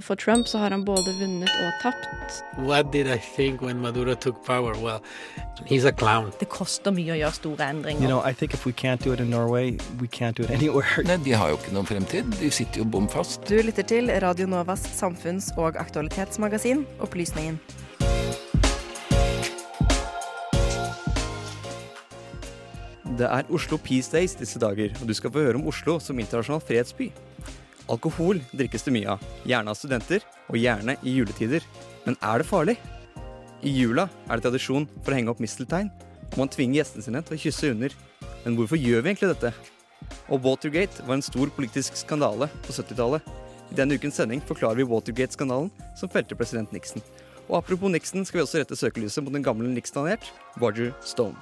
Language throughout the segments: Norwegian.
For Trump så har han både vunnet og tapt. What did I think when Maduro took power? Well, he's a clown. Det koster mye å gjøre store endringer. You know, I think if we can't do it in Norway, we can't do it anywhere. Nei, De har jo ikke noen fremtid. De sitter jo bom fast. Du lytter til Radio Novas samfunns- og aktualitetsmagasin Opplysningen. Det er Oslo Peace Days disse dager, og du skal få høre om Oslo som internasjonal fredsby. Alkohol drikkes det mye av, gjerne av studenter, og gjerne i juletider. Men er det farlig? I jula er det tradisjon for å henge opp misteltein, og man tvinger gjestene sine til å kysse under. Men hvorfor gjør vi egentlig dette? Og Watergate var en stor politisk skandale på 70-tallet. I denne ukens sending forklarer vi Watergate-skandalen som felte president Nixon. Og apropos Nixon skal vi også rette søkelyset mot den gamle Nixon-alliert, Roger Stone.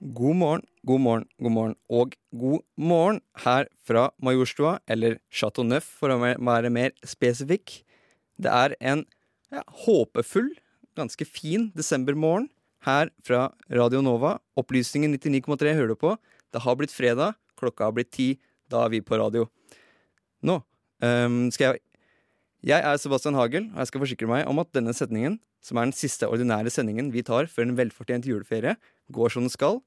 God morgen, god morgen, god morgen og god morgen her fra Majorstua, eller Chateau Neuf for å være mer spesifikk. Det er en ja, håpefull, ganske fin desembermorgen her fra Radio Nova. Opplysningen 99,3 hører du på. Det har blitt fredag, klokka har blitt ti. Da er vi på radio. Nå um, skal jeg Jeg er Sebastian Hagel, og jeg skal forsikre meg om at denne setningen, som er den siste ordinære sendingen vi tar før en velfortjent juleferie, går som den skal.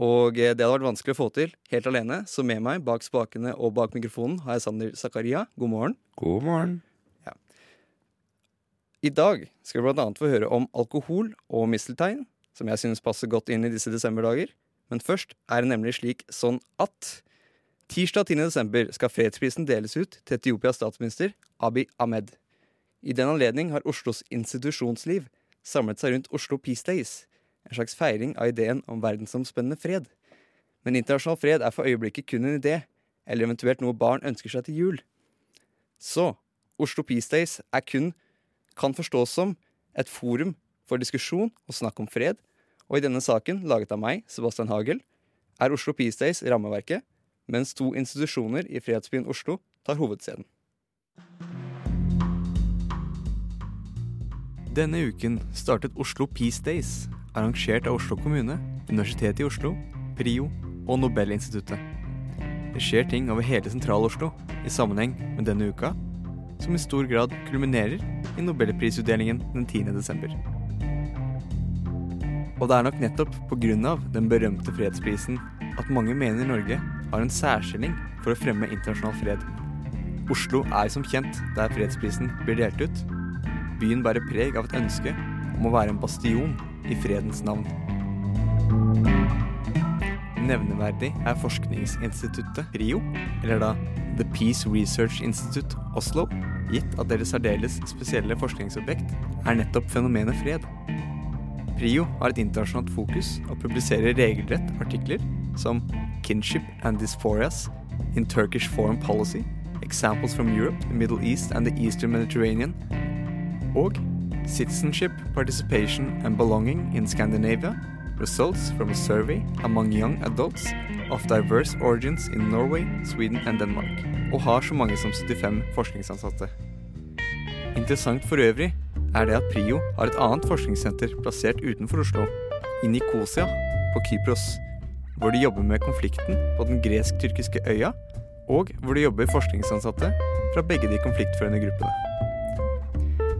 Og eh, det hadde vært vanskelig å få til helt alene, så med meg bak spakene og bak mikrofonen har jeg Sander Zakaria. God morgen. God morgen. I dag skal vi annet få høre om alkohol og misteltein, som jeg synes passer godt inn i disse desemberdager. Men først er det nemlig slik sånn at tirsdag 10. desember skal fredsprisen deles ut til Etiopias statsminister Abiy Ahmed. I den anledning har Oslos institusjonsliv samlet seg rundt Oslo Peace Days, en slags feiring av ideen om verdensomspennende fred. Men internasjonal fred er for øyeblikket kun en idé, eller eventuelt noe barn ønsker seg til jul. Så Oslo Peace Days er kun kan forstås som et forum for diskusjon og snakk om fred, og i denne saken, laget av meg, Sebastian Hagel, er Oslo Peace Days rammeverket, mens to institusjoner i fredsbyen Oslo tar hovedscenen. Denne uken startet Oslo Peace Days, arrangert av Oslo kommune, Universitetet i Oslo, PRIO og Nobelinstituttet. Det skjer ting over hele Sentral-Oslo i sammenheng med denne uka, som i stor grad kulminerer i nobelprisutdelingen den 10. desember. Og det er nok nettopp av den berømte fredsprisen at mange mener Norge har en særstilling for å fremme internasjonal fred. Oslo er som kjent der fredsprisen blir delt ut. Byen bærer preg av et ønske om å være en bastion i fredens navn. Nevneverdig er forskningsinstituttet RIO, eller da The Peace Research Institute Oslo, gitt at deres særdeles spesielle forskningsobjekt er nettopp fenomenet fred. PRIO har et internasjonalt fokus og publiserer regelrett artikler som Kinship and Dysphorias in Turkish Foreign Policy, Examples from Europe, the Middle East and the Eastern Mediterranean, og Citizenship, Participation and Belonging in Scandinavia, Results from a Survey among Young Adults of Diverse Origins in Norway, Sweden and Denmark, og har så mange som 75 forskningsansatte. Interessant for øvrig er det at PRIO har et annet forskningssenter plassert utenfor Oslo, i Nikosia på Kypros, hvor de jobber med konflikten på den gresk-tyrkiske øya, og hvor det jobber forskningsansatte fra begge de konfliktførende gruppene.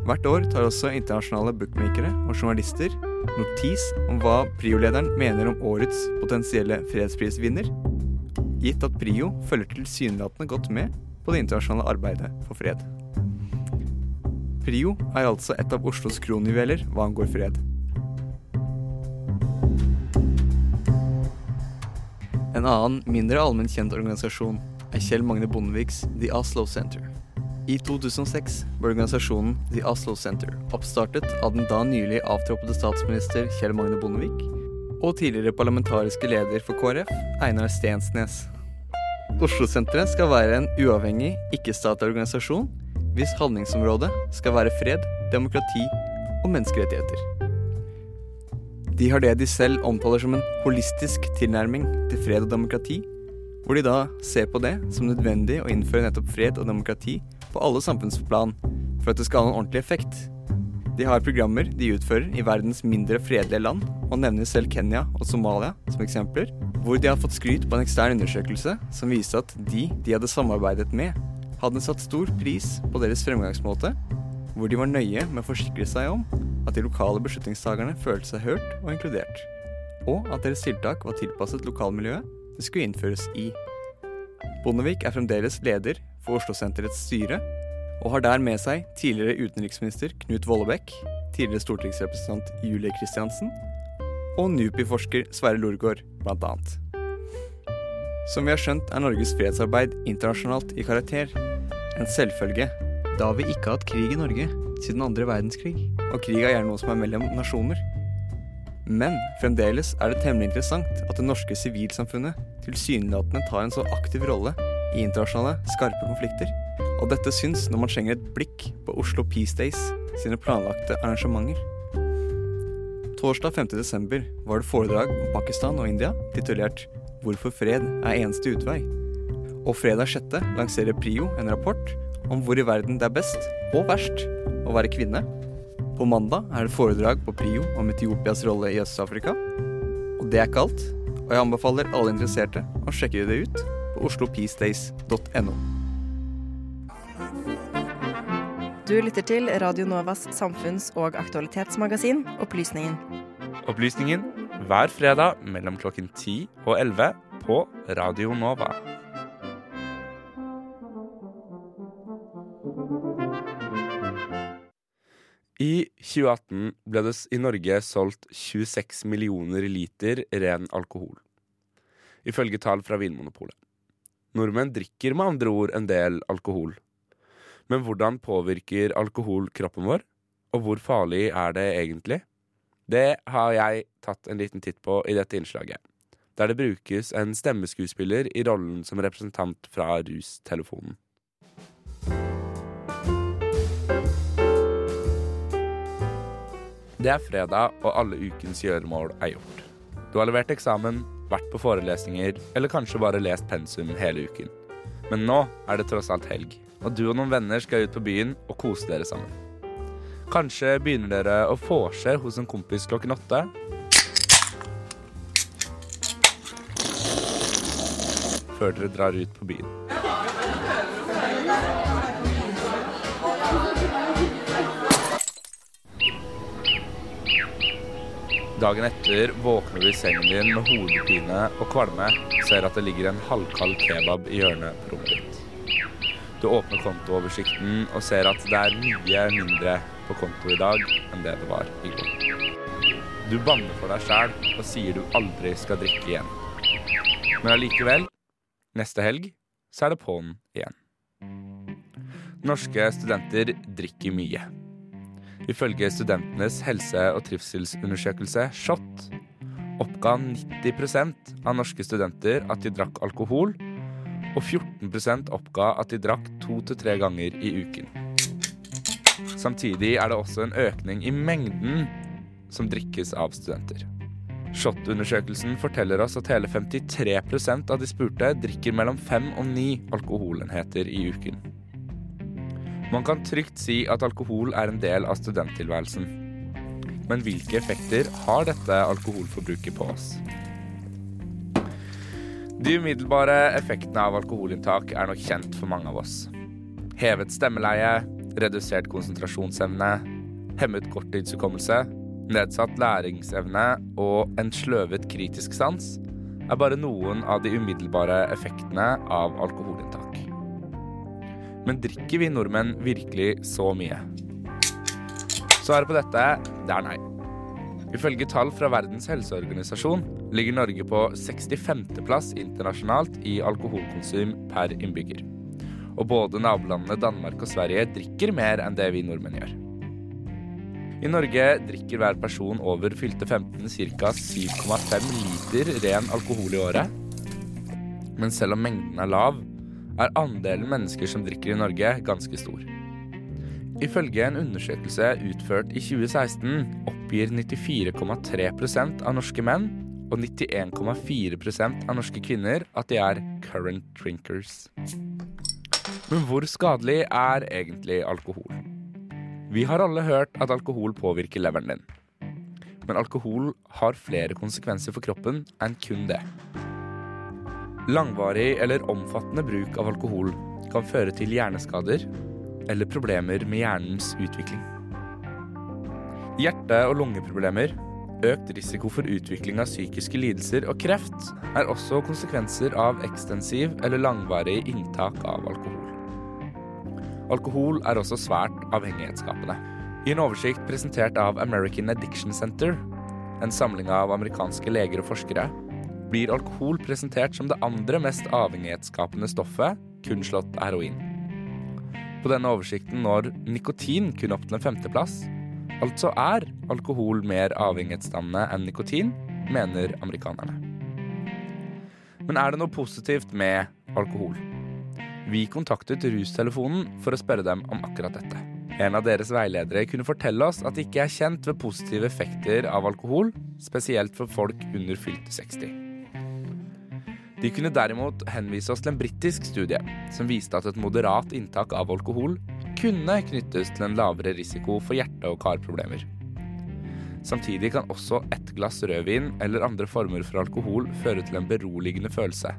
Hvert år tar også internasjonale bookmakere og journalister notis om hva PRIO-lederen mener om årets potensielle fredsprisvinner, gitt at PRIO følger tilsynelatende godt med på det internasjonale arbeidet for fred. PRIO er altså et av Oslos kronjuveler hva angår fred. En annen, mindre allment kjent organisasjon er Kjell Magne Bondeviks The Oslo Center. I 2006 ble organisasjonen The Oslo Center oppstartet av den da nylig avtroppede statsminister Kjell Magne Bondevik og tidligere parlamentariske leder for KrF, Einar Stensnes. Oslo-senteret skal være en uavhengig, ikke-statlig organisasjon hvis handlingsområdet skal være fred, demokrati og menneskerettigheter. De har det de selv omtaler som en holistisk tilnærming til fred og demokrati, hvor de da ser på det som nødvendig å innføre nettopp fred og demokrati på alle samfunnsplan for at det skal ha en ordentlig effekt. De har programmer de utfører i verdens mindre fredelige land, og nevner selv Kenya og Somalia som eksempler, hvor de har fått skryt på en ekstern undersøkelse som viste at de de hadde samarbeidet med, hadde satt stor pris på deres fremgangsmåte, hvor de var nøye med å forsikre seg om at de lokale beslutningstakerne følte seg hørt og inkludert, og at deres tiltak var tilpasset lokalmiljøet det skulle innføres i. Bondevik er fremdeles leder for Oslo-senterets styre, og har der med seg tidligere utenriksminister Knut Vollebekk, tidligere stortingsrepresentant Julie Kristiansen og NUPI-forsker Sverre Lorgård, annet. Som vi har skjønt, er Norges fredsarbeid internasjonalt i karakter. En selvfølge, da vi ikke har hatt krig i Norge siden andre verdenskrig. Og krig er gjerne noe som er mellom nasjoner. Men fremdeles er det temmelig interessant at det norske sivilsamfunnet tilsynelatende tar en så aktiv rolle i internasjonale, skarpe konflikter. Og dette syns når man skjenger et blikk på Oslo Peace Days sine planlagte arrangementer. Torsdag 5. desember var det foredrag om Pakistan og India, titulert 'Hvorfor fred er eneste utvei'. Og fredag 6. lanserer Prio en rapport om hvor i verden det er best og verst å være kvinne. På mandag er det foredrag på Prio om Etiopias rolle i Øst-Afrika. Og det er ikke alt, og jeg anbefaler alle interesserte å sjekke det ut på oslopeacedays.no. Du lytter til Radio Novas samfunns- og aktualitetsmagasin Opplysningen. Opplysningen hver fredag mellom klokken 10 og 11 på Radio Nova. 2018 ble det i Norge solgt 26 millioner liter ren alkohol, ifølge tall fra Vinmonopolet. Nordmenn drikker med andre ord en del alkohol. Men hvordan påvirker alkohol kroppen vår, og hvor farlig er det egentlig? Det har jeg tatt en liten titt på i dette innslaget, der det brukes en stemmeskuespiller i rollen som representant fra rustelefonen. Det er fredag, og alle ukens gjøremål er gjort. Du har levert eksamen, vært på forelesninger, eller kanskje bare lest pensum hele uken. Men nå er det tross alt helg, og du og noen venner skal ut på byen og kose dere sammen. Kanskje begynner dere å vorse hos en kompis klokken åtte. Før dere drar ut på byen. Dagen etter våkner du i sengen din med hodepine og kvalme ser at det ligger en halvkald kebab i hjørnet på rommet ditt. Du åpner kontooversikten og ser at det er mye mindre på konto i dag enn det det var i går. Du banner for deg sjæl og sier du aldri skal drikke igjen. Men allikevel, neste helg, så er det på'n igjen. Norske studenter drikker mye. Ifølge Studentenes helse- og trivselsundersøkelse, SHoT, oppga 90% av norske studenter at de drakk alkohol, og 14% oppga at de drakk to til tre ganger i uken. Samtidig er det også en økning i mengden som drikkes av studenter. SHoT-undersøkelsen forteller oss at hele 53% av de spurte drikker mellom fem og ni alkoholenheter i uken. Man kan trygt si at alkohol er en del av studenttilværelsen. Men hvilke effekter har dette alkoholforbruket på oss? De umiddelbare effektene av alkoholinntak er nok kjent for mange av oss. Hevet stemmeleie, redusert konsentrasjonsevne, hemmet korttidshukommelse, nedsatt læringsevne og en sløvet kritisk sans er bare noen av de umiddelbare effektene av alkoholinntak. Men drikker vi nordmenn virkelig så mye? Svaret på dette det er nei. Ifølge tall fra Verdens helseorganisasjon ligger Norge på 65.-plass internasjonalt i alkoholkonsum per innbygger. Og både nabolandene Danmark og Sverige drikker mer enn det vi nordmenn gjør. I Norge drikker hver person over fylte 15 ca. 7,5 liter ren alkohol i året. Men selv om mengden er lav, er andelen mennesker som drikker i Norge, ganske stor. Ifølge en undersøkelse utført i 2016 oppgir 94,3% av norske menn og 91,4% av norske kvinner at de er current drinkers. Men hvor skadelig er egentlig alkohol? Vi har alle hørt at alkohol påvirker leveren din. Men alkohol har flere konsekvenser for kroppen enn kun det. Langvarig eller omfattende bruk av alkohol kan føre til hjerneskader eller problemer med hjernens utvikling. Hjerte- og lungeproblemer, økt risiko for utvikling av psykiske lidelser og kreft er også konsekvenser av ekstensiv eller langvarig inntak av alkohol. Alkohol er også svært avhengighetsskapende. I en oversikt presentert av American Addiction Center, en samling av amerikanske leger og forskere, blir alkohol presentert som det andre mest avhengighetsskapende stoffet, kun slått heroin. På denne oversikten når nikotin kun opp til en femteplass. Altså er alkohol mer avhengighetsdannende enn nikotin, mener amerikanerne. Men er det noe positivt med alkohol? Vi kontaktet Rustelefonen for å spørre dem om akkurat dette. En av deres veiledere kunne fortelle oss at det ikke er kjent ved positive effekter av alkohol, spesielt for folk under fylte 60. De kunne derimot henvise oss til en britisk studie som viste at et moderat inntak av alkohol kunne knyttes til en lavere risiko for hjerte- og karproblemer. Samtidig kan også ett glass rødvin eller andre former for alkohol føre til en beroligende følelse.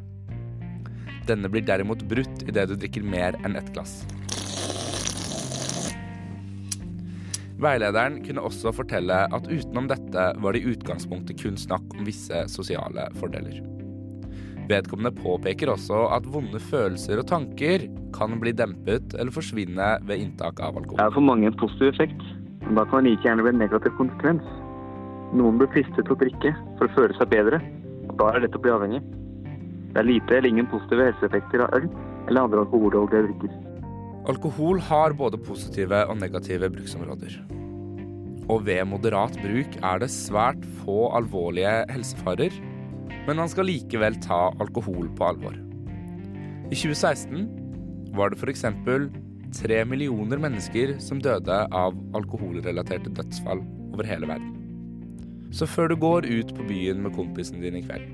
Denne blir derimot brutt idet du drikker mer enn ett glass. Veilederen kunne også fortelle at utenom dette var det i utgangspunktet kun snakk om visse sosiale fordeler. Vedkommende påpeker også at vonde følelser og tanker kan bli dempet eller forsvinne ved inntak av Det alkohol. er for mange en positiv effekt, men da kan det like gjerne bli en negativ konsekvens. Noen blir fristet til å drikke for å føle seg bedre, og da er det lett å bli avhengig. Det er lite eller ingen positive helseeffekter av øl eller andre alkoholholdige drikker. Alkohol har både positive og negative bruksområder. Og ved moderat bruk er det svært få alvorlige helsefarer, men man skal likevel ta alkohol på alvor. I 2016 var det f.eks. tre millioner mennesker som døde av alkoholrelaterte dødsfall over hele verden. Så før du går ut på byen med kompisen din i kveld,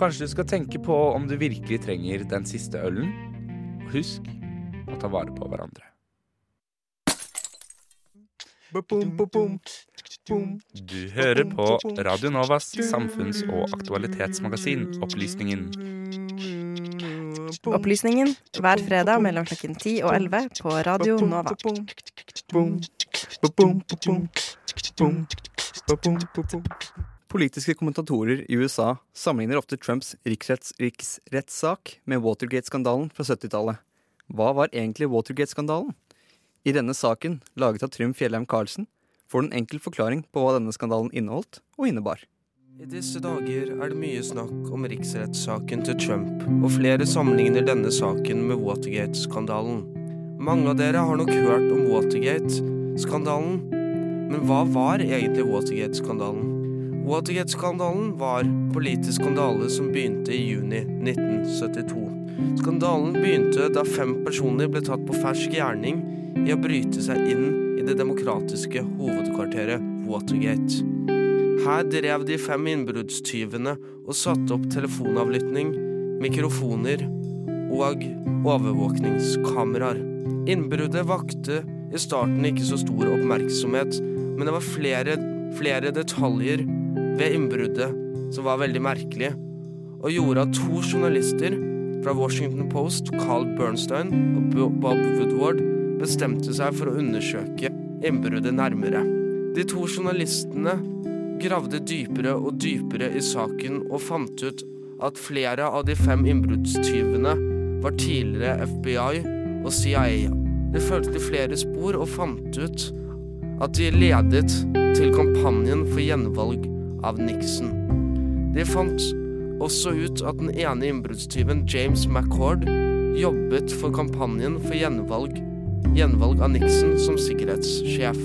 kanskje du skal tenke på om du virkelig trenger den siste ølen, og husk å ta vare på hverandre. Du hører på Radio Novas samfunns- og aktualitetsmagasin Opplysningen. Opplysningen hver fredag mellom klokken 10 og 11 på Radio Nova. Politiske kommentatorer i USA sammenligner ofte Trumps riksretts riksrettssak med Watergate-skandalen fra 70-tallet. Hva var egentlig Watergate-skandalen? I denne saken, laget av Trym Fjellheim Karlsen, får du en enkel forklaring på hva denne skandalen inneholdt og innebar. I disse dager er det mye snakk om riksrettssaken til Trump, og flere sammenligner denne saken med Watergate-skandalen. Mange av dere har nok hørt om Watergate-skandalen, men hva var egentlig Watergate-skandalen? Watergate-skandalen var politisk skandale som begynte i juni 1972. Skandalen begynte da fem personer ble tatt på fersk gjerning i å bryte seg inn det demokratiske hovedkvarteret Watergate. Her drev de fem innbruddstyvene og satte opp telefonavlytting, mikrofoner og overvåkningskameraer. Innbruddet vakte i starten ikke så stor oppmerksomhet, men det var flere, flere detaljer ved innbruddet som var veldig merkelige, og gjorde at to journalister fra Washington Post, Carl Bernstein og Bob Woodward, bestemte seg for å undersøke innbruddet nærmere. De to journalistene gravde dypere og dypere i saken og fant ut at flere av de fem innbruddstyvene var tidligere FBI og CIA. De fulgte flere spor og fant ut at de ledet til kampanjen for gjenvalg av Nixon. De fant også ut at den ene innbruddstyven, James McCord, jobbet for kampanjen for gjenvalg, gjenvalg av Nixon som sikkerhetssjef.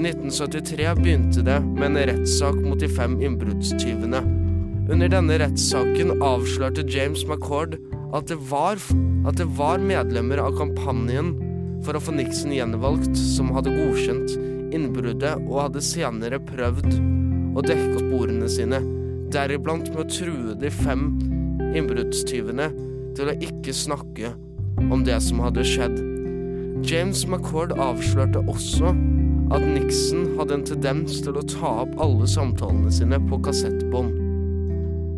I 1973 begynte det med en rettssak mot de fem innbruddstyvene. Under denne rettssaken avslørte James McCord at det, var, at det var medlemmer av kampanjen for å få Nixon gjenvalgt som hadde godkjent innbruddet og hadde senere prøvd å dekke sporene sine, deriblant med å true de fem innbruddstyvene til å ikke snakke om det som hadde skjedd. James McCord avslørte også at Nixon hadde en tendens til å ta opp alle samtalene sine på kassettbånd.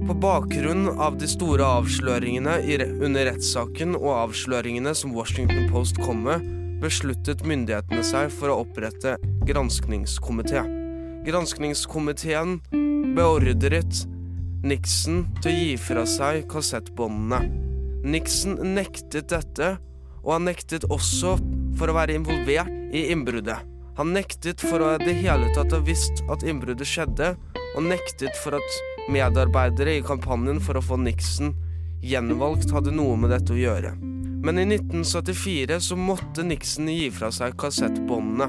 På bakgrunn av de store avsløringene under rettssaken og avsløringene som Washington Post kom med, besluttet myndighetene seg for å opprette granskningskomité. Granskningskomiteen beordret Nixon til å gi fra seg kassettbåndene. Nixon nektet dette, og han nektet også for å være involvert i innbruddet. Han nektet for å det hele tatt ha visst at innbruddet skjedde, og nektet for at medarbeidere i kampanjen for å få Nixon gjenvalgt hadde noe med dette å gjøre. Men i 1974 så måtte Nixon gi fra seg kassettbåndene,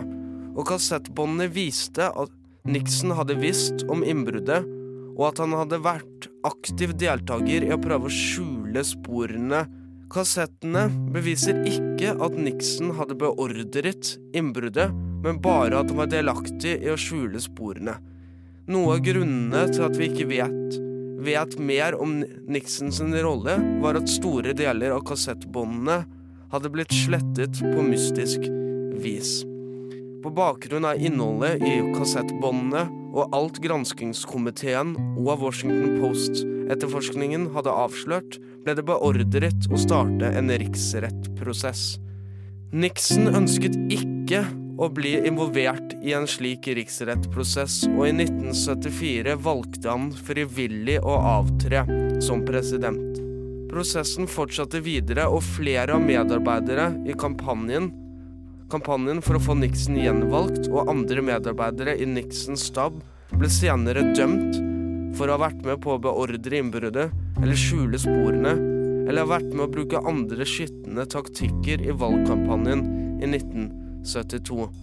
og kassettbåndene viste at Nixon hadde visst om innbruddet, og at han hadde vært aktiv deltaker i å prøve å skjule sporene. Kassettene beviser ikke at Nixon hadde beordret innbruddet, men bare at han var delaktig i å skjule sporene. Noe av grunnene til at vi ikke vet, vet mer om Nixons rolle, var at store deler av kassettbåndene hadde blitt slettet på mystisk vis. På bakgrunn av innholdet i kassettbåndene og alt granskingskomiteen og Washington Post-etterforskningen hadde avslørt, ble det beordret å starte en riksrettprosess. Nixon ønsket ikke å bli involvert i en slik riksrettprosess, og i 1974 valgte han frivillig å avtre som president. Prosessen fortsatte videre, og flere av medarbeidere i kampanjen Kampanjen for å få Nixon gjenvalgt og andre medarbeidere i Nixons stab ble senere dømt for å ha vært med på å beordre innbruddet eller skjule sporene, eller ha vært med å bruke andre skitne taktikker i valgkampanjen i 1972.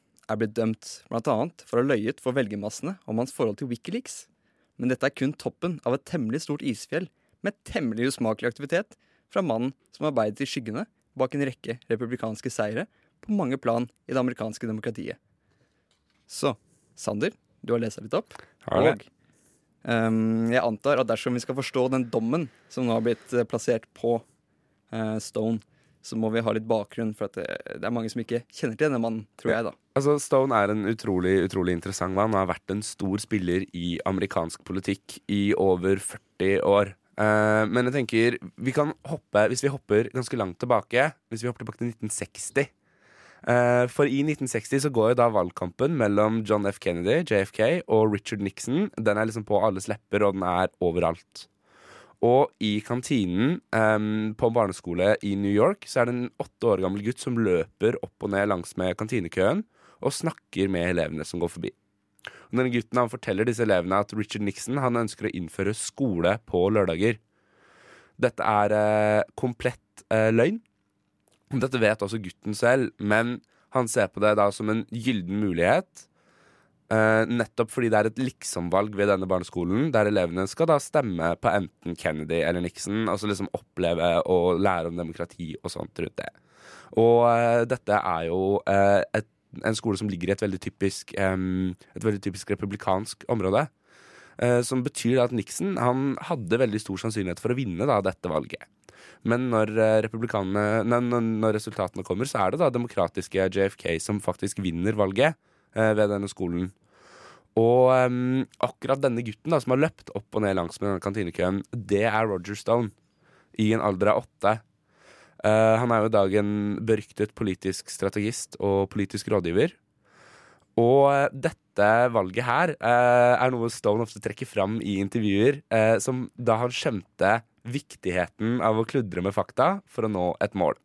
er blitt dømt bl.a. for å ha løyet for velgermassene om hans forhold til Wikileaks. Men dette er kun toppen av et temmelig stort isfjell med temmelig usmakelig aktivitet fra mannen som arbeidet i skyggene bak en rekke republikanske seire på mange plan i det amerikanske demokratiet. Så, Sander, du har lest litt opp. Og um, jeg antar at dersom vi skal forstå den dommen som nå har blitt eh, plassert på uh, Stone, så må vi ha litt bakgrunn, for at det, det er mange som ikke kjenner til denne mannen, tror jeg, da. Altså, Stone er en utrolig, utrolig interessant mann. Han har vært en stor spiller i amerikansk politikk i over 40 år. Uh, men jeg tenker, vi kan hoppe, hvis vi hopper ganske langt tilbake, hvis vi hopper tilbake til 1960 uh, For i 1960 så går jo da valgkampen mellom John F. Kennedy, JFK, og Richard Nixon. Den er liksom på alles lepper, og den er overalt. Og i kantinen um, på en barneskole i New York så er det en åtte år gammel gutt som løper opp og ned langs med kantinekøen og snakker med elevene som går forbi. Og denne gutten han forteller disse elevene at Richard Nixon han ønsker å innføre skole på lørdager. Dette er uh, komplett uh, løgn. Dette vet også gutten selv, men han ser på det da som en gylden mulighet Uh, nettopp fordi det er et liksomvalg ved denne barneskolen, der elevene skal da stemme på enten Kennedy eller Nixon, altså liksom oppleve og lære om demokrati og sånt rundt det. Og uh, dette er jo uh, et, en skole som ligger i et veldig typisk, um, et veldig typisk republikansk område. som betyr at Nixon han hadde veldig stor sannsynlighet for å vinne da, dette valget. Men når, nei, når resultatene kommer, så er det da demokratiske JFK som faktisk vinner valget ved denne skolen. Og um, akkurat denne gutten da, som har løpt opp og ned langs med denne kantinekøen, det er Roger Stone. I en alder av åtte. Uh, han er jo i dag en beryktet politisk strategist og politisk rådgiver. Og uh, dette valget her uh, er noe Stone ofte trekker fram i intervjuer, som da han skjønte viktigheten av å kludre med fakta for å nå et mål.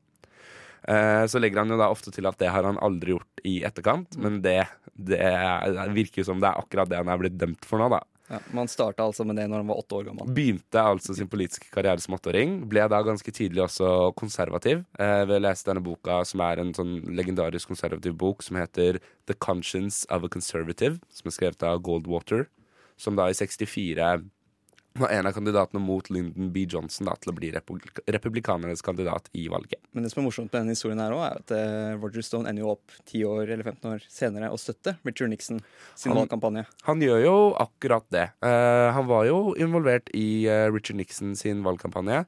Så legger han jo da ofte til at det har han aldri gjort i etterkant, men det det, er, virker jo som det er akkurat det han er blitt dømt for nå, da. Ja, man starta altså med det når han var åtte år gammel. Begynte altså sin politiske karriere som åtteåring. Ble da ganske tidlig også konservativ eh, ved å lese denne boka, som er en sånn legendarisk konservativ bok som heter The Conscience of a Conservative, som er skrevet av Goldwater, som da i 64 var en av kandidatene mot Lyndon B. Johnson da, til å bli republik republikanernes kandidat i valget. Men det som er morsomt med denne historien her også, er at eh, Roger Stone ender jo opp 10 år eller 15 år senere å støtte Richard Nixon sin Han- valgkampanje. Han gjør jo akkurat det. Uh, han var jo involvert i uh, Richard Nixon sin valgkampanje.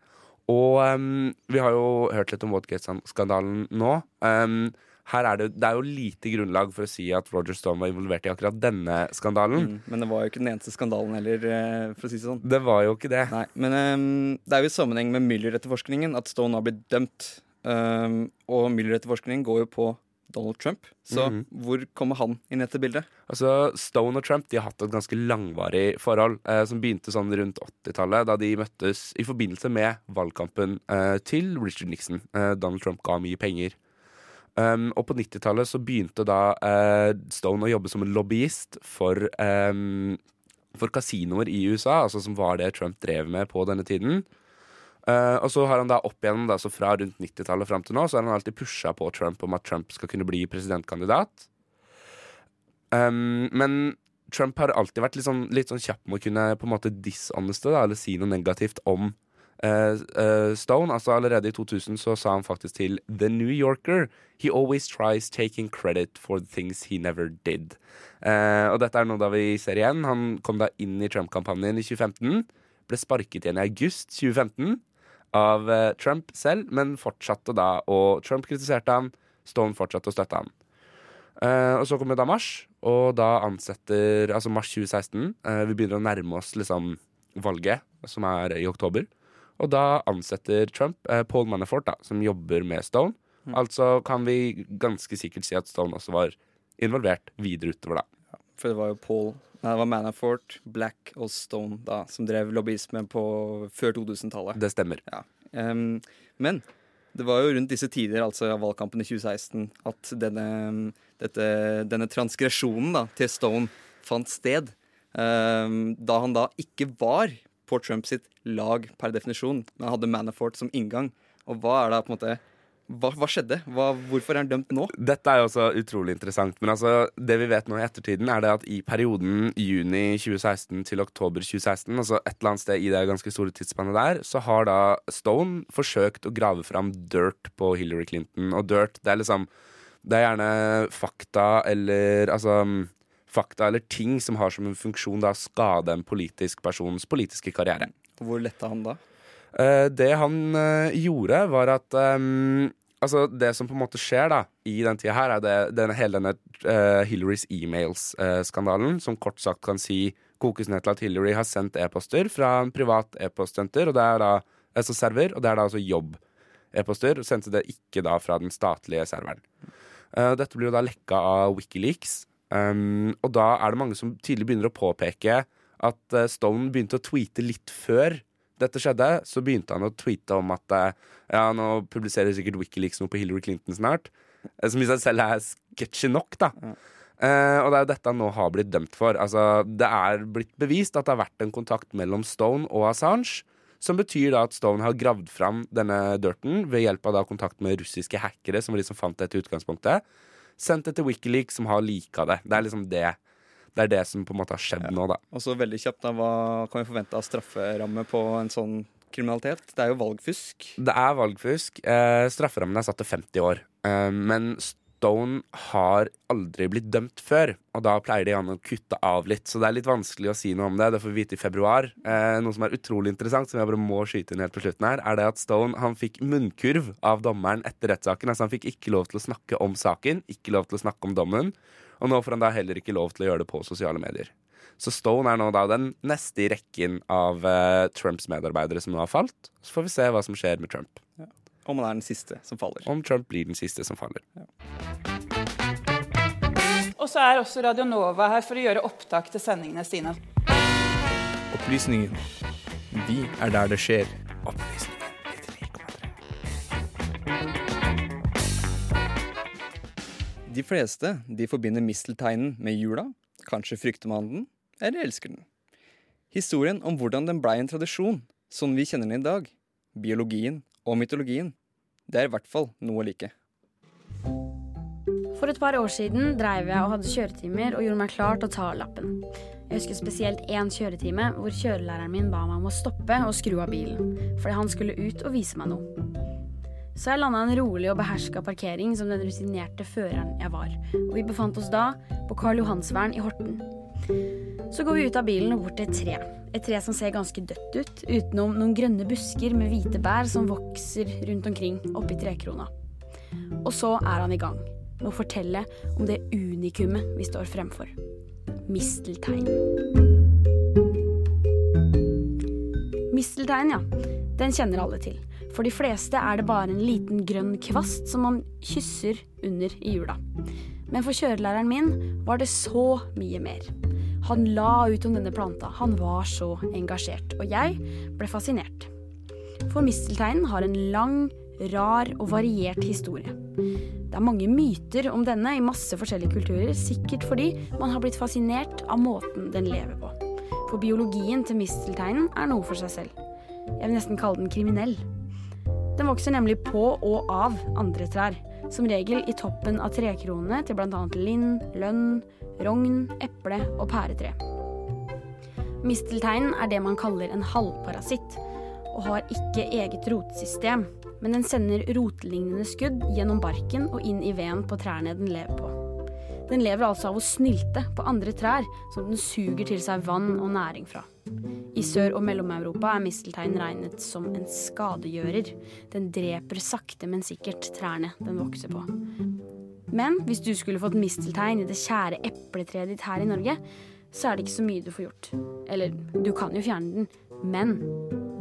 Og um, vi har jo hørt litt om Watergate-skandalen nå. Ehm, her er det, det er jo lite grunnlag for å si at Roger Stone var involvert i akkurat denne skandalen. Mm, men det var jo ikke den eneste skandalen heller, eh, for å si det sånn. Det var jo ikke det. Nei, men um, det er jo i sammenheng med Müller-etterforskningen at Stone har blitt dømt. Um, og Müller-etterforskningen går jo på Donald Trump. Så Mhm. hvor kommer han inn i dette bildet? Altså, Stone og Trump de har hatt et ganske langvarig forhold, eh, som begynte sånn rundt 80-tallet, da de møttes i forbindelse med valgkampen eh, til Richard Nixon. Eh, Donald Trump ga mye penger. Um, og på 90-tallet så begynte da uh, Stone å jobbe som en lobbyist for, um, for kasinoer i USA, altså som var det Trump drev med på denne tiden. Uh, og så har han da opp igjennom, da, så fra rundt 90-tallet fram til nå, så har han alltid pusha på Trump om at Trump skal kunne bli presidentkandidat. Um, men Trump har alltid vært litt sånn, litt sånn kjapp med å kunne på en måte dishoneste, eller si noe negativt om Stone. Altså Allerede i 2000 så sa han faktisk til The New Yorker He always tries taking credit for things he never did. Eh, og dette er noe da vi ser igjen. Han kom da inn i Trump-kampanjen i 2015. Ble sparket igjen i august 2015 av eh, Trump selv, men fortsatte da, og Trump kritiserte han. Stone fortsatte å støtte han. Uh, og så kommer da mars, og da ansetter Altså mars 2016. Uh, vi begynner å nærme oss liksom valget, som er i oktober. Og da ansetter Trump eh, Paul Manafort, da, som jobber med Stone. Altså kan vi ganske sikkert si at Stone også var involvert videre utover, da. For det var jo Paul Nei, det var Manafort, Black og Stone da, som drev lobbyisme på før 2000-tallet. Det stemmer. Ja. Um, men det var jo rundt disse tider, altså valgkampen i 2016, at denne, dette, denne transgresjonen da, til Stone fant sted. Um, da han da ikke var på Trump sitt lag per definisjon, men han hadde Manafort som inngang. Og hva er det på en måte Hva, hva skjedde? Hva, hvorfor er han dømt nå? Dette er jo også utrolig interessant. Men altså, det vi vet nå i ettertiden, er det at i perioden juni 2016 til oktober 2016, altså et eller annet sted i det ganske store tidsspannet der, så har da Stone forsøkt å grave fram dirt på Hillary Clinton. Og dirt, det er liksom Det er gjerne fakta eller altså Fakta eller ting som har som en funksjon da å skade en politisk persons politiske karriere. Hvor letta han da? Eh, det han eh, gjorde, var at um, Altså, det som på en måte skjer da i den tida her, er det, den, hele denne uh, Hillarys e-mails-skandalen, som kort sagt kan si kokes ned til at Hillary har sendt e-poster fra en privat e-postsenter, og det er da altså server, og det er da altså jobb-e-poster, og sendte det ikke da fra den statlige serveren. Uh, dette blir jo da lekka av Wikileaks, um, og da er det mange som tydelig begynner å påpeke at uh, Stone begynte å tweete litt før dette skjedde, så begynte han å tweete om at uh, ja, nå publiserer sikkert Wikileaks noe på Hillary Clinton snart. eh, Som i seg selv er sketchy nok, da. Eh, og det er jo dette han nå har blitt dømt for. Altså, det er blitt bevist at det har vært en kontakt mellom Stone og Assange. Som betyr da at Stone har gravd fram denne dirten ved hjelp av da kontakt med russiske hackere, som var de som fant det til utgangspunktet. Sendt det til Wikileaks, som har lika det. Det er liksom det. Det er det som på en måte har skjedd nå, da. Og så veldig kjapt, da, hva kan vi forvente av strafferamme på en sånn kriminalitet? Det er jo valgfusk. Det er valgfusk. Eh, strafferammen er satt til 50 år. Eh, men Stone har aldri blitt dømt før, og da pleier de gjerne å kutte av litt. Så det er litt vanskelig å si noe om det. Det får vi vite i februar. Eh, noe som er utrolig interessant, som jeg bare må skyte inn helt på slutten her, er det at Stone han fikk munnkurv av dommeren etter rettssaken. Altså han fikk ikke lov til å snakke om saken, ikke lov til å snakke om dommen. Og nå får han da heller ikke lov til å gjøre det på sosiale medier. Så Stone er nå da den neste i rekken av eh, Trumps medarbeidere som nå har falt. Så får vi se hva som skjer med Trump. Om han er den siste som faller. Om Trump blir den siste som faller. Og så er også Radio Nova her for å gjøre opptak til sendingene sine. Opplysningen. Vi er der det skjer. Opplysningen. De fleste de forbinder mistelteinen med jula. Kanskje frykter man den, eller elsker den. Historien om hvordan den blei en tradisjon, sånn vi kjenner den i dag, biologien og mytologien, det er i hvert fall noe like. For et par år siden dreiv jeg og hadde kjøretimer og gjorde meg klar til å ta lappen. Jeg husker spesielt én kjøretime hvor kjørelæreren min ba meg om å stoppe og skru av bilen, fordi han skulle ut og vise meg noe. Så jeg landa en rolig og beherska parkering som den rutinerte føreren jeg var, og vi befant oss da på Karl Johansvern i Horten. Så går vi ut av bilen og bort til et tre. Et tre som ser ganske dødt ut, utenom noen grønne busker med hvite bær som vokser rundt omkring oppi trekrona. Og så er han i gang med å fortelle om det unikumet vi står fremfor. Misteltein. Misteltein, ja. Den kjenner alle til. For de fleste er det bare en liten grønn kvast som man kysser under i jula. Men for kjørelæreren min var det så mye mer. Han la ut om denne planta, han var så engasjert, og jeg ble fascinert. For mistelteinen har en lang, rar og variert historie. Det er mange myter om denne i masse forskjellige kulturer, sikkert fordi man har blitt fascinert av måten den lever på. For biologien til mistelteinen er noe for seg selv. Jeg vil nesten kalle den kriminell. Den vokser nemlig på og av andre trær, som regel i toppen av trekronene til bl.a. lind, lønn, rogn, eple og pæretre. Mistelteinen er det man kaller en halvparasitt, og har ikke eget rotsystem, men den sender rotlignende skudd gjennom barken og inn i veden på trærne den lever på. Den lever altså av å snylte på andre trær, som den suger til seg vann og næring fra. I Sør- og Mellom-Europa er misteltein regnet som en skadegjører. Den dreper sakte, men sikkert trærne den vokser på. Men hvis du skulle fått misteltein i det kjære epletreet ditt her i Norge, så er det ikke så mye du får gjort. Eller, du kan jo fjerne den, men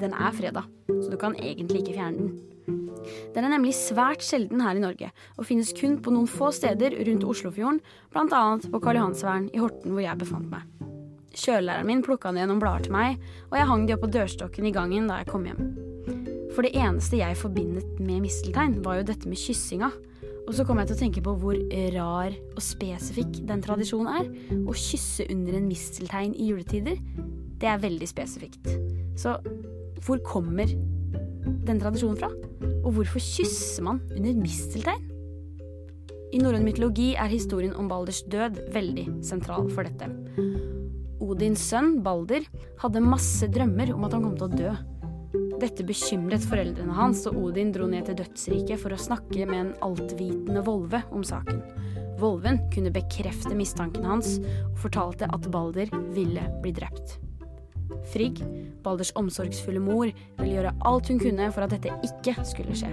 den er freda, så du kan egentlig ikke fjerne den. Den er nemlig svært sjelden her i Norge, og finnes kun på noen få steder rundt Oslofjorden, bl.a. på Karl Johansvern i Horten hvor jeg befant meg. Kjørelæreren min plukka ned noen blader til meg, og jeg hang de opp på dørstokken i gangen da jeg kom hjem. For det eneste jeg forbindet med misteltein, var jo dette med kyssinga. Og så kom jeg til å tenke på hvor rar og spesifikk den tradisjonen er. Å kysse under en misteltein i juletider, det er veldig spesifikt. Så hvor kommer den tradisjonen fra? Og hvorfor kysser man under misteltein? I norrøn mytologi er historien om Balders død veldig sentral for dette. Odins sønn, Balder, hadde masse drømmer om at han kom til å dø. Dette bekymret foreldrene hans, og Odin dro ned til dødsriket for å snakke med en altvitende volve om saken. Volven kunne bekrefte mistanken hans, og fortalte at Balder ville bli drept. Frigg, Balders omsorgsfulle mor, ville gjøre alt hun kunne for at dette ikke skulle skje.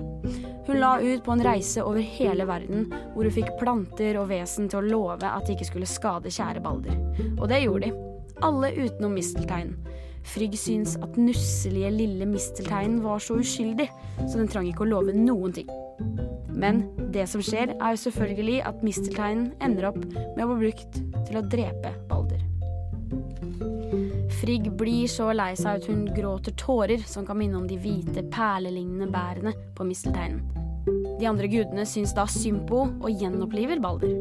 Hun la ut på en reise over hele verden, hvor hun fikk planter og vesen til å love at de ikke skulle skade kjære Balder. Og det gjorde de. Alle utenom misteltein. Frigg syns at nusselige lille mistelteinen var så uskyldig, så den trang ikke å love noen ting. Men det som skjer, er jo selvfølgelig at mistelteinen ender opp med å bli brukt til å drepe Balder. Frigg blir så lei seg at hun gråter tårer som kan minne om de hvite, perlelignende bærene på mistelteinen. De andre gudene syns da synd på og gjenoppliver Balder.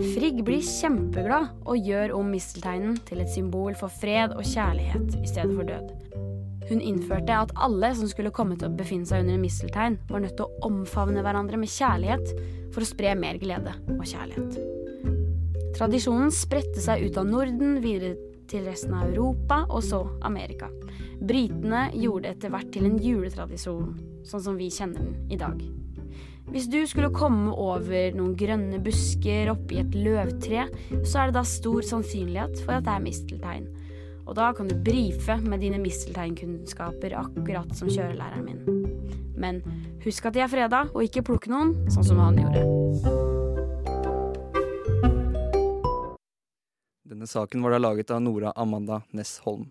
Frigg blir kjempeglad og gjør om mistelteinen til et symbol for fred og kjærlighet i stedet for død. Hun innførte at alle som skulle komme til å befinne seg under en misteltein, var nødt til å omfavne hverandre med kjærlighet for å spre mer glede og kjærlighet. Tradisjonen spredte seg ut av Norden, videre til resten av Europa og så Amerika. Britene gjorde etter hvert til en juletradisjon, sånn som vi kjenner den i dag. Hvis du skulle komme over noen grønne busker oppi et løvtre, så er det da stor sannsynlighet for at det er misteltein. Og da kan du brife med dine mistelteinkunnskaper akkurat som kjørelæreren min. Men husk at de er freda, og ikke plukk noen, sånn som han gjorde. Denne saken var da laget av Nora Amanda Ness Holm.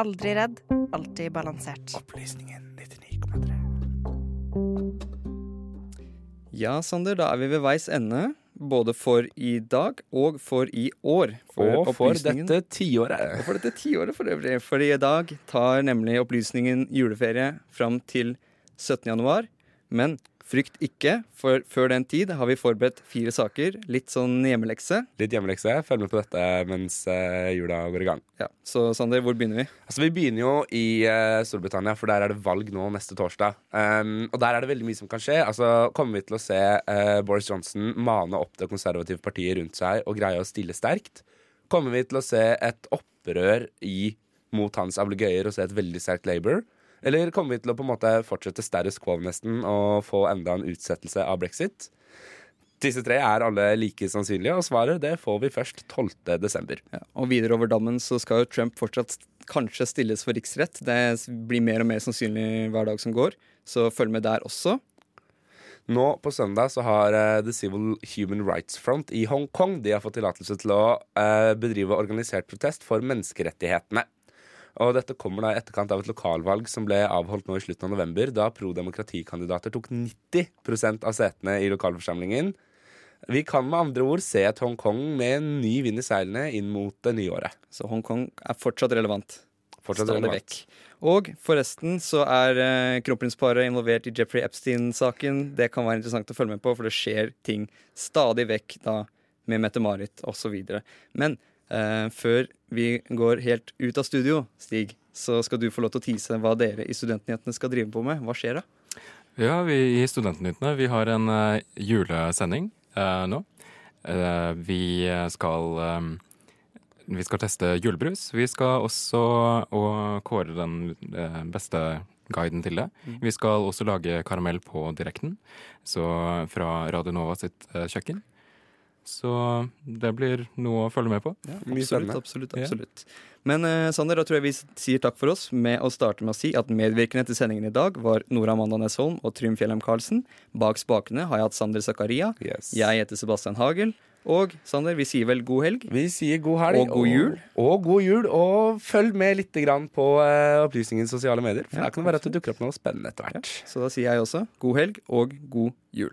Aldri redd, alltid balansert. Opplysningen 99,3. Ja, Sander, da er vi ved veis ende. Både for i dag og for i år. Og for dette tiåret. Og for dette tiåret for øvrig. For i dag tar nemlig opplysningen juleferie fram til 17. januar. Men frykt ikke, for før den tid har vi forberedt fire saker. Litt sånn hjemmelekse. Litt hjemmelekse. Følg med på dette mens eh, jula går i gang. Ja, Så Sander, hvor begynner vi? Altså, Vi begynner jo i uh, Storbritannia, for der er det valg nå neste torsdag. Um, og der er det veldig mye som kan skje. Altså, Kommer vi til å se uh, Boris Johnson mane opp det konservative partiet rundt seg og greie å stille sterkt? Kommer vi til å se et opprør i, mot hans ablegøyer og se et veldig sterkt Labour? Eller kommer vi til å på en måte fortsette status quo nesten og få enda en utsettelse av brexit? Disse tre er alle like sannsynlige, og svaret det får vi først 12. desember. Ja, og videre over dammen så skal jo Trump fortsatt kanskje stilles for riksrett. Det blir mer og mer sannsynlig hver dag som går, så følg med der også. Nå på søndag så har uh, The Civil Human Rights Front i Hongkong De har fått tillatelse til å uh, bedrive organisert protest for menneskerettighetene. Og dette kommer da i etterkant av et lokalvalg som ble avholdt nå i slutten av november, da pro-demokratikandidater tok 90% av setene i lokalforsamlingen. Vi kan med andre ord se et Hongkong med en ny vind i seilene inn mot det nye året. Så Hongkong er fortsatt relevant. Fortsatt Stadig relevant. vekk. Og forresten så er eh, kronprinsparet involvert i Jeffrey Epstein-saken. Det kan være interessant å følge med på, for det skjer ting stadig vekk da med Mette-Marit osv. Men før vi går helt ut av studio, Stig, så skal du få lov til å tease hva dere i Studentnyhetene skal drive på med. Hva skjer da? Ja, vi i Studentnyhetene vi har en uh, julesending uh, nå. Uh, vi skal um, vi skal teste julebrus. Vi skal også og kåre den eh, beste guiden til det. Mm. Vi skal også lage karamell på direkten, så fra Radio Nova sitt eh, kjøkken. Så det blir noe å følge med på. absolutt, absolutt, absolutt. Men uh, Sander, da tror jeg vi sier takk for oss med å starte med å si at medvirkende til sendingen i dag var Nora Amanda Nesholm og Trym Fjellheim Karlsen. Bak spakene har jeg hatt Sander Zakaria. Jeg heter Sebastian Hagel. Og Sander, vi sier vel god helg? Vi sier god helg. Og god jul. Og, og god jul. Og følg med litt grann på uh, Opplysningens sosiale medier. For Ja, det kan være at det dukker opp noe spennende etter hvert. Så da sier jeg også god helg og god jul.